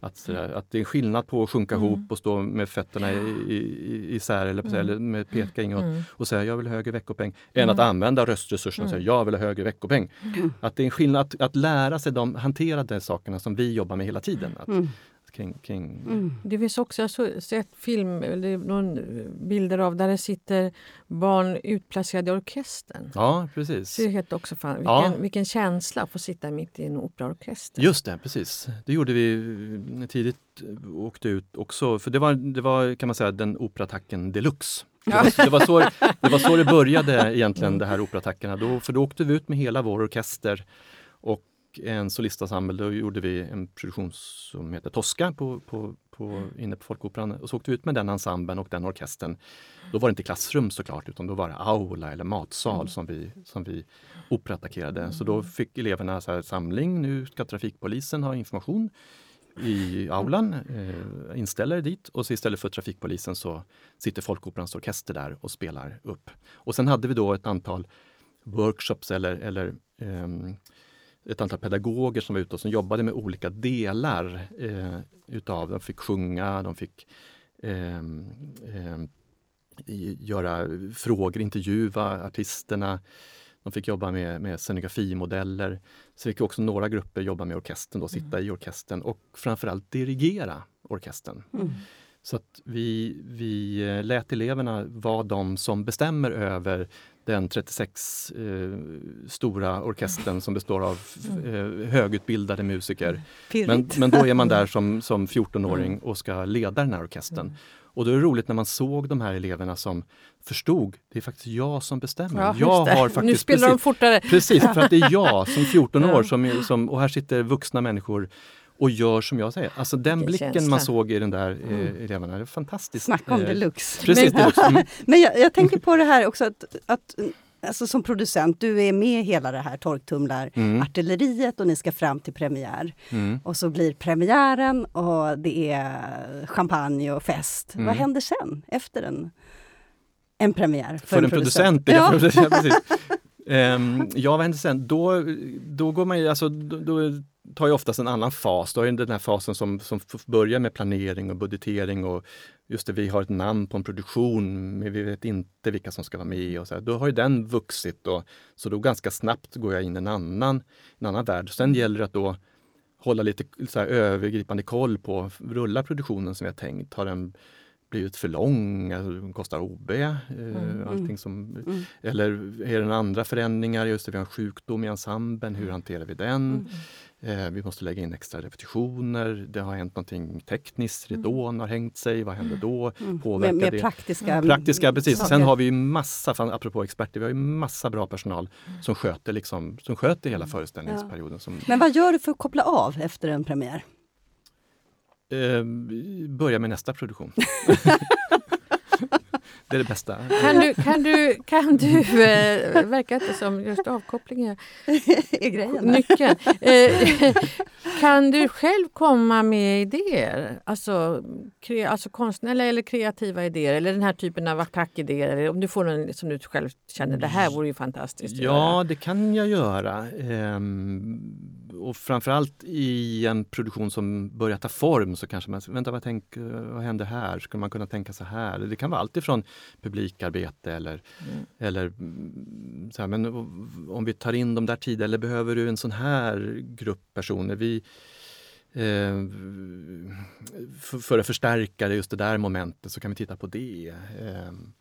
Att, där, att det är en skillnad på att sjunka Mm. ihop och stå med fötterna i, i, isär eller, här, eller med peka inåt Mm. och säga jag vill ha högre veckopeng, än Mm. att använda röstresurserna och säga jag vill ha högre veckopeng. Att det är en skillnad att, att lära sig de, hantera de sakerna som vi jobbar med hela tiden. Att, Mm. Kring, kring, Mm. Det finns också, jag har sett film, eller någon bilder av där det sitter barn utplacerade i orkestern. Ja, precis. Det är helt också fan, vilken, Ja. vilken känsla att få sitta mitt i en operaorkester. Just det, precis. Det gjorde vi eh, tidigt, eh, åkte ut också. För det var, det var kan man säga den operattacken deluxe. Det var, det, var så, det var så det började egentligen, de här operattackerna. Då, för då åkte vi ut med hela vår orkester och en solistensemble. Då gjorde vi en produktion som heter Tosca på, på, på, inne på Folkoperan. Och så åkte vi ut med den ensemblen och den orkestern. Då var det inte klassrum såklart, utan då var det aula eller matsal som vi, som vi operaattackerade. Så då fick eleverna så här, samling, nu ska trafikpolisen ha information i aulan, eh, inställer dit och så istället för trafikpolisen så sitter Folkoperans orkester där och spelar upp. Och sen hade vi då ett antal workshops eller, eller ehm, ett antal pedagoger som var ute och som jobbade med olika delar eh, utav, de fick sjunga, de fick ehm, i- göra frågor, intervjua artisterna. De fick jobba med, med scenografimodeller. Så fick också några grupper jobba med orkestern, då, sitta i orkestern och framförallt dirigera orkestern. Mm. Så att vi, vi eh, lät eleverna vara de som bestämmer över den 36 eh, stora orkestern som består av eh, högutbildade musiker. Men, men då är man där som, som 14-åring och ska leda den här orkestern. Och då är det roligt när man såg de här eleverna som förstod, det är faktiskt jag som bestämmer. Ja, jag har nu faktiskt spelar de precis, fortare. Precis, för att det är jag som 14 Ja. år som, som, och här sitter vuxna människor och gör som jag säger. Alltså den Vilken blicken känsla. man såg i den där eh, eleverna, det är fantastiskt. Snacka om Eh, deluxe. Precis, Men- deluxe. Mm. Men jag, jag tänker på det här också att, att alltså som producent, du är med i hela det här torktumlar-artilleriet och ni ska fram till premiär. Mm. Och så blir premiären och det är champagne och fest. Mm. Vad händer sen efter en, en premiär? För, För en producent. är det Ja. producent, precis. Ehm, ja, vad händer sen? Då, då går man ju, alltså, då, då tar ju oftast en annan fas. Du har ju den här fasen som, som börjar med planering och budgetering och just det, vi har ett namn på en produktion, men vi vet inte vilka som ska vara med. Och så här. Då har ju den vuxit och, så då ganska snabbt går jag in i en annan, en annan värld. Sen gäller det att då hålla lite så här, övergripande koll på, rullar produktionen som vi har tänkt? Har den blivit för lång? Alltså, kostar OB? Eh, allting som, Mm. eller är det andra förändringar? Just det, vi har en sjukdom i ensemblen, hur hanterar vi den? Eh, vi måste lägga in extra repetitioner. Det har hänt någonting tekniskt, ridån har hängt sig, vad händer då? Påverkar Med, med det? praktiska, Praktiska, precis. saker. Sen har vi ju massa, fan, apropå experter, vi har ju massa bra personal som sköter, liksom, som sköter hela föreställningsperioden. Som, Men vad gör du för att koppla av efter en premiär? Eh, börja med nästa produktion. det är det bästa. Kan du, kan du, kan du eh, verkar inte som just avkoppling är grejen? nyckeln. Eh, kan du själv komma med idéer? Alltså, kre, alltså konstnärliga eller kreativa idéer eller den här typen av attackidéer? Eller om du får någon som du själv känner, det här vore ju fantastiskt Ja, göra. det kan jag göra. Ehm, och framförallt i en produktion som börjar ta form så kanske man, vänta vad, tänk, vad händer här? Skulle man kunna tänka så här? Det kan vara allt ifrån publikarbete eller, eller mm, så här, men om vi tar in de där tiderna eller behöver du en sån här grupp personer? Vi, eh, för, för att förstärka just det där momentet så kan vi titta på det. Ehm,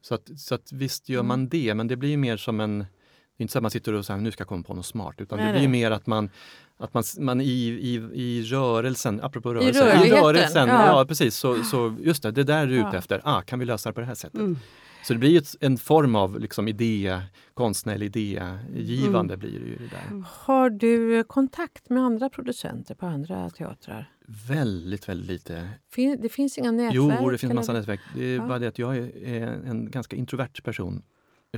så att, så att visst gör man det, men det blir mer som en... Det är inte så att man sitter och säger nu ska jag komma på något smart, utan Nej, det blir nej. mer att man, att man, man i, i, i rörelsen, apropå rörelsen, rörligheten, rörelsen ja. ja. precis, så, så just det, det där är du ute Ja. efter, ah, kan vi lösa det på det här sättet? Mm. Så det blir ett, en form av liksom idé, konstnärlig idégivande Mm. blir det ju det där. Har du kontakt med andra producenter på andra teatrar? Väldigt, väldigt lite. Fin, det finns inga nätverk? Jo, det finns eller? massa nätverk. Det är Ja. bara det att jag är en ganska introvert person.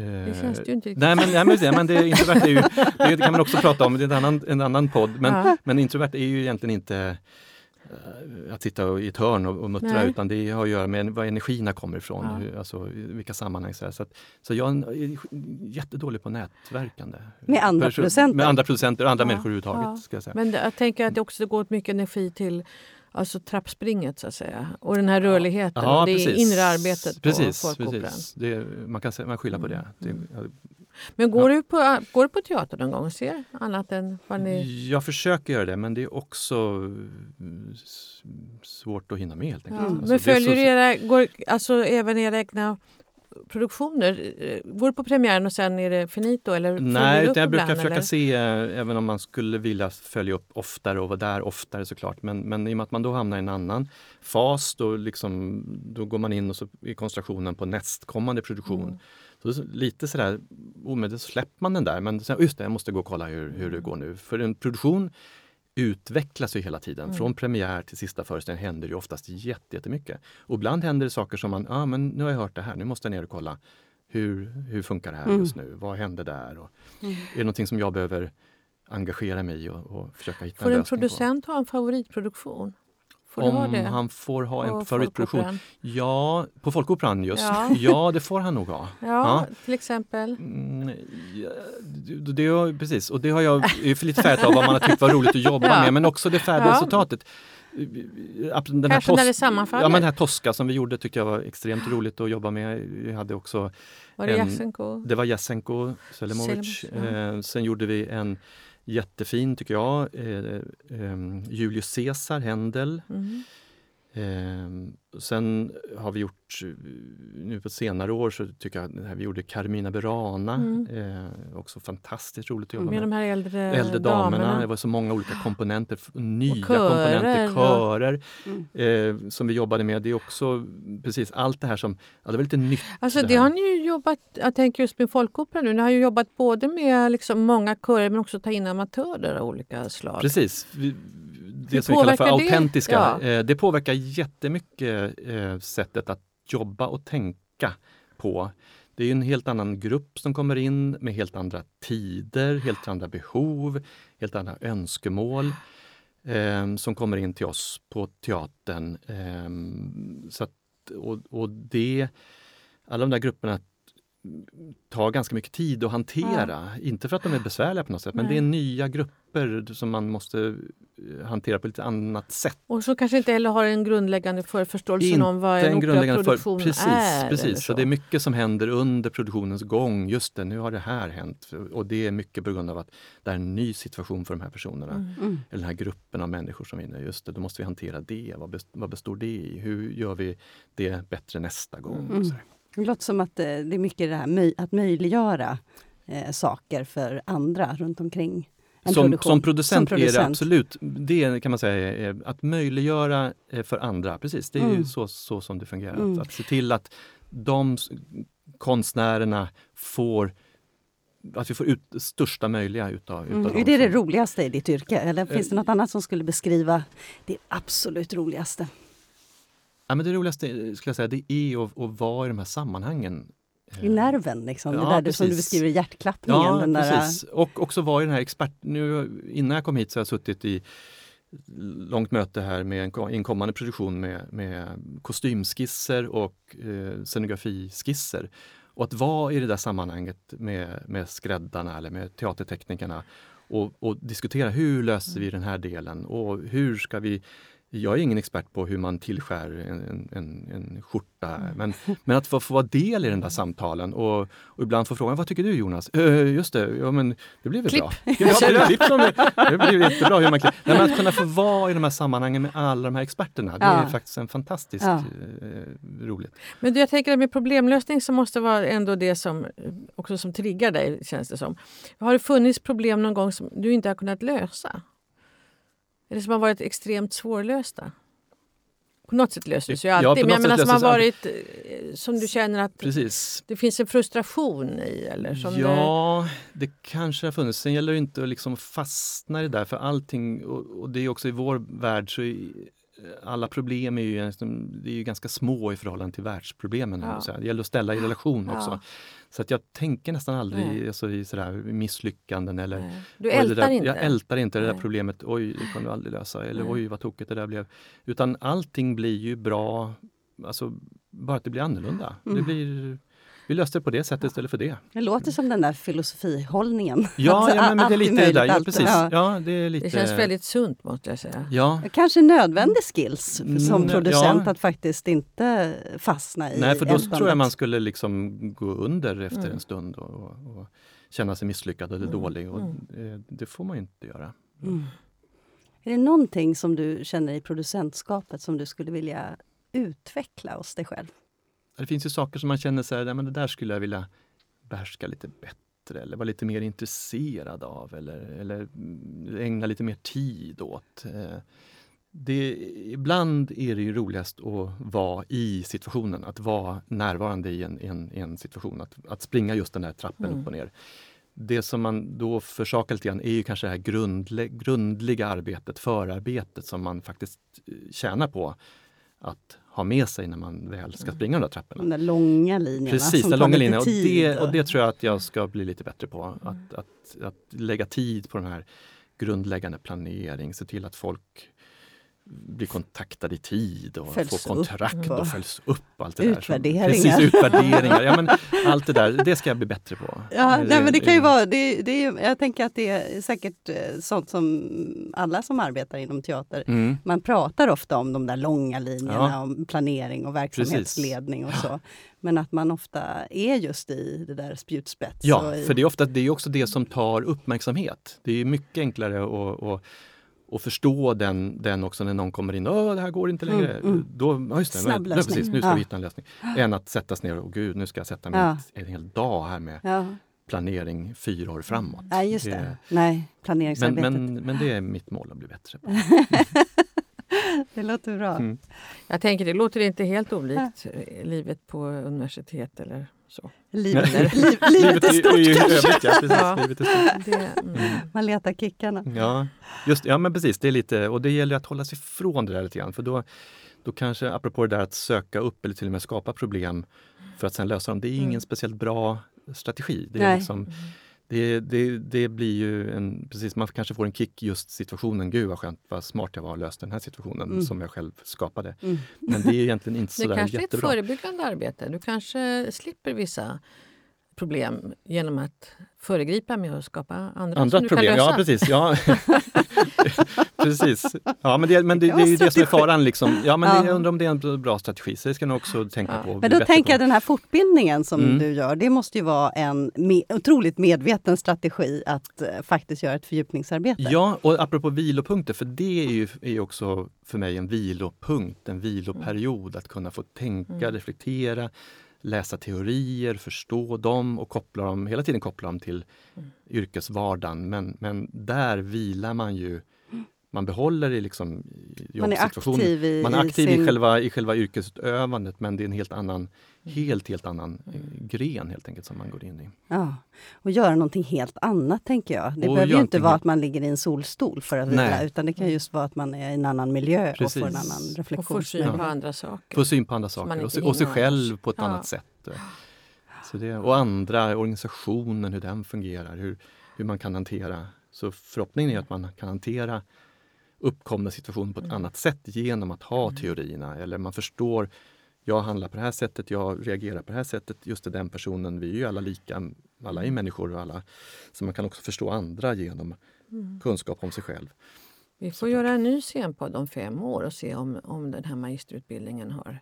Det känns det ju inte riktigt. Nej men, nej, men, det, introvert är ju, det kan man också prata om, det är en annan, en annan podd. Men, Ja. men introvert är ju egentligen inte eh, att sitta i ett hörn och, och muttra Nej. utan det har att göra med var energierna kommer ifrån, Ja. hur, alltså, vilka sammanhang. Så, så, att, så jag är jättedålig på nätverkande. Med andra Person- producenter? Med andra producenter och andra Ja, människor överhuvudtaget. ja. Ska jag säga. Men jag tänker att det också går åt mycket energi till alltså trappspringet så att säga. Och den här rörligheten och det inre arbetet precis, på Folkoperan. precis. Man kan man skylla på det. det Men går, du på, går du på teater någon gång och ser annat än vad ni... Jag försöker göra det men det är också mm, svårt att hinna med helt Ja. enkelt. Alltså, Men följer så- du era, går, alltså även era egna produktioner? Eh, Går du på premiären och sen är det finito? Eller Nej, utan jag brukar ibland, försöka eller? se, eh, även om man skulle vilja följa upp oftare och vara där oftare såklart. Men, men i och med att man då hamnar i en annan fas, då, liksom, då går man in och så är koncentrationen på nästkommande produktion. Mm. Så lite sådär, omedelbart släpper man den där. Men sen, just det, jag måste gå och kolla hur, hur det går nu. För en produktion utvecklas ju hela tiden. Mm. Från premiär till sista föreställning händer det ju oftast jätte- jättemycket. Och ibland händer det saker som man, ja ah, men nu har jag hört det här, nu måste jag ner och kolla. Hur, hur funkar det här Mm. just nu? Vad händer där? Och, Är det någonting som jag behöver engagera mig i och, och försöka hitta Får en en producent ha en favoritproduktion? Får Om han får ha en favoritproduktion? Ja, på Folkoperan just. Ja. Ja. det får han nog ha. Ja, till exempel. Mm, ja, det, det, precis, och det har jag är lite färgat av vad man har tyckt var roligt att jobba Ja. med, men också det färdiga Ja. resultatet. Den Kanske när det sammanfaller. Ja, men den här Tosca som vi gjorde tyckte jag var extremt roligt att jobba med. Vi hade också, Var det en- Jasenko? det var Jasenko Selimovic. Selimovic, ja. eh, sen gjorde vi en jättefin, tycker jag, eh, eh, ehm, Julius Caesar, Händel. Mm. Eh, sen har vi gjort, eh, nu på senare år så tycker jag att vi gjorde Carmina Burana. Mm. Eh, också fantastiskt roligt att jobba Med med. de här äldre, Äldre damerna. damerna. Det var så många olika komponenter, nya körer, komponenter, körer Mm. eh, som vi jobbade med. Det är också precis allt det här som, ja det var lite nytt. Alltså det det här. har ni ju jobbat, jag tänker just med Folkoperan nu, ni har ju jobbat både med liksom många körer men också ta in amatörer av olika slag. Precis. Vi, det som vi kallar för det? autentiska, Ja. eh, det påverkar jättemycket eh, sättet att jobba och tänka på. Det är en helt annan grupp som kommer in med helt andra tider, helt andra behov, helt andra önskemål eh, som kommer in till oss på teatern. Eh, så att, och, och det, alla de där grupperna tar ganska mycket tid att hantera. Inte för att de är besvärliga på något sätt, men Nej. det är nya grupper som man måste eh, hantera på lite annat sätt. Och så kanske inte heller har en grundläggande för förståelsen Inte om vad en en grundläggande för, operaproduktion precis, är. precis. Så det är mycket som händer under produktionens gång. Just det, nu har det här hänt. Och det är mycket på grund av att det är en ny situation för de här personerna. Mm. Mm. Eller den här gruppen av människor som vinner. Just det, då måste vi hantera det. Vad består det i? Hur gör vi det bättre nästa gång? Mm. Det låter som att eh, det är mycket det här att möjliggöra eh, saker för andra runt omkring en Som, produktion. som, producent Som är det producent. absolut, det kan man säga att möjliggöra eh, för andra. Precis, det är ju Mm. så, så som det fungerar. Mm. Att, att se till att de konstnärerna får att vi får ut största möjliga utav, utav Mm. Är det det roligaste i ditt yrke? Eller finns det något annat som skulle beskriva det absolut roligaste? Ja, men det roligaste skulle jag säga, det är att, att vara i de här sammanhangen. I nerven, liksom. det Ja, där du, som du precis. beskriver, hjärtklappningen. Ja, den där, precis. Och också vara i den här expert... Nu, innan jag kom hit så har jag suttit i långt möte här med en, en kommande produktion med, med kostymskisser och eh, scenografiskisser. Och att vara i det där sammanhanget med, med skräddarna eller med teaterteknikerna och, och diskutera hur löser vi den här delen och hur ska vi jag är ingen expert på hur man tillskär en, en, en, skjorta, men, men att få, få vara del i den där samtalen och, och ibland få frågan, vad tycker du Jonas? "Eh, just det, ja men det blev väl Klipp. bra. Ja, det, klipp det blev jättebra hur man klipper. Nej, men Att kunna få vara i de här sammanhangen med alla de här experterna, det är Ja. faktiskt en fantastiskt Ja. eh, roligt. Men jag tänker att med problemlösning så måste vara ändå det som eh, också som triggar dig, känns det som. Har det funnits problem någon gång som du inte har kunnat lösa? Eller som har varit extremt svårlösta? På något sätt löses ju Ja, alltid, på men jag menar som har varit eh, som du känner att Precis. det finns en frustration i? Eller som det, ja, det kanske har funnits. Sen gäller det inte att liksom fastna i det där för allting och, och det är också i vår värld så alla problem är ju, det är ju ganska små i förhållande till världsproblemen. Ja. Så här. Det gäller att ställa i relation Ja. också. Så att jag tänker nästan aldrig Nej. alltså, i sådär misslyckanden eller Nej. Du det ältar där, inte? Jag ältar inte det där Nej. problemet. Oj, det kan du aldrig lösa. Eller Nej. oj, vad tokigt det där blev. Utan allting blir ju bra, alltså bara att det blir annorlunda. Det Mm. blir, vi löste det på det sättet istället för det. Det låter som den där filosofihållningen. Ja, ja men, men det är där. Ja, precis. ja. Ja, det, är lite, Det känns väldigt sunt måste jag säga. Ja, Kanske nödvändig skills som Mm, producent ja. att faktiskt inte fastna i nej för då ältandet. tror jag man skulle liksom gå under efter Mm. en stund och, och, och känna sig misslyckad eller Mm, dålig. Och, mm. det får man ju inte göra. Mm. Är det någonting som du känner i producentskapet som du skulle vilja utveckla hos dig själv? Det finns ju saker som man känner så här, "Nej, men det där skulle jag vilja behärska lite bättre eller vara lite mer intresserad av eller, eller ägna lite mer tid åt. Eh, Det, ibland är det ju roligast att vara i situationen, att vara närvarande i en, en, en situation, att, att springa just den där trappen Mm. upp och ner. Det som man då försakar lite grann är ju kanske det här grundlä, grundliga arbetet, förarbetet som man faktiskt eh, tjänar på att ha med sig när man väl ska springa de där trapporna. De där långa linjerna Precis, tar långa linjen. Och det, och det tror jag att jag ska bli lite bättre på. Att, att, att lägga tid på den här grundläggande planering, se till att folk blir kontaktade i tid och får kontrakt upp och, följs upp. Allt det Där. utvärderingar. Precis, utvärderingar. Ja, men allt det där, det ska jag bli bättre på. Ja, Det- nej, men det kan ju vara, det, det är, jag tänker att det är säkert eh, sånt som alla som arbetar inom teater, Mm. man pratar ofta om de där långa linjerna, Ja. om planering och verksamhetsledning och så. Men att man ofta är just i det där spjutspets. Ja, i, för det är ofta det är också det som tar uppmärksamhet. Det är mycket enklare att, att, att förstå den, den också när någon kommer in. Åh, det här går inte längre. Mm, mm. Då, ja, just det, Snabb lösning. precis, nu ska Ja. vi hitta en lösning. Än att sätta sig ner och gud, nu ska jag sätta mig Ja. en hel dag här med Ja, planering fyra år framåt. nej, just det. Nej, Men, planeringsarbetet. men, men det är mitt mål att bli bättre på. Det låter bra. Mm. Jag tänker det låter inte helt olikt livet på universitet eller Så. Livet, Eller- liv, livet är i- stort i kanske. övrigt, ja, precis. Ja. Livet är stort. Det, mm. Man letar kickarna. Ja, just, ja men precis. Det är lite, och det gäller att hålla sig ifrån det där lite grann. För då, då kanske, apropå det där att söka upp eller till och med skapa problem för att sen lösa dem. Det är ingen Mm. speciellt bra strategi. Det, är Nej. liksom, det, det, det blir ju en, precis, man kanske får en kick just situationen. Gud vad skönt, vad smart jag var och löste den här situationen Mm. som jag själv skapade. Mm. Men det är egentligen inte Det sådär kanske är ett jättebra. förebyggande arbete. Du kanske slipper vissa problem genom att föregripa med att skapa andra, Andra som du problem, kan lösa. ja precis. Ja. precis. Ja, men det, men det, Det är ju det som är faran. Liksom. Ja, men Ja. Jag undrar om det är en bra strategi, så det ska jag också tänka Ja. på. Men då tänker på. jag den här fortbildningen som Mm. du gör, det måste ju vara en me otroligt medveten strategi att eh, faktiskt göra ett fördjupningsarbete. Ja, och apropå vilopunkter, för det är ju är ju också för mig en vilopunkt, en viloperiod. Att kunna få tänka, Mm. reflektera, läsa teorier, förstå dem och koppla dem, hela tiden koppla dem till Mm. yrkesvardagen. Men, men där vilar man ju, man behåller det liksom i Man är jobbsituationen. aktiv i, Man är i aktiv sin... i, själva, i själva yrkesutövandet men det är en helt annan, helt, helt annan eh, gren helt enkelt som man går in i. Ja, och göra någonting helt annat tänker jag. Det Och behöver ju inte vara att man ligger i en solstol för att vila, utan det kan just vara att man är i en annan miljö och får en Precis. annan Och får reflektion. syn på andra saker. Få syn på andra saker och, och sig själv på ett Ja. annat sätt. Så det, och andra, organisationen, hur den fungerar, hur, hur man kan hantera. Så förhoppningen är att man kan hantera uppkomna situationer på ett Mm. annat sätt genom att ha teorierna. Eller man förstår, jag handlar på det här sättet, jag reagerar på det här sättet. Just det, den personen, vi är ju alla lika, alla är människor och alla. Så man kan också förstå andra genom Mm. kunskap om sig själv. Vi får göra en ny scenpodd om fem år och se om, om den här magisterutbildningen har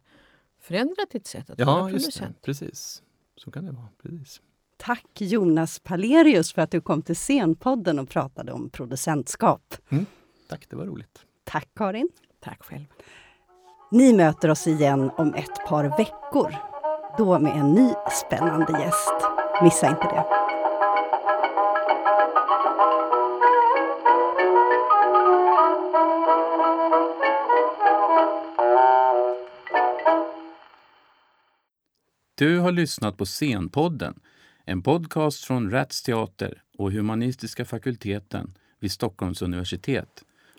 förändrat ditt sätt att vara Ja, just det. producent. Precis. Så kan det vara. Precis. Tack Jonas Palerius för att du kom till Scenpodden och pratade om producentskap. Tack, det var roligt. Tack Karin. Tack själv. Ni möter oss igen om ett par veckor. Då med en ny spännande gäst. Missa inte det. Du har lyssnat på Scenpodden, en podcast från Rats Teater och Humanistiska fakulteten vid Stockholms universitet.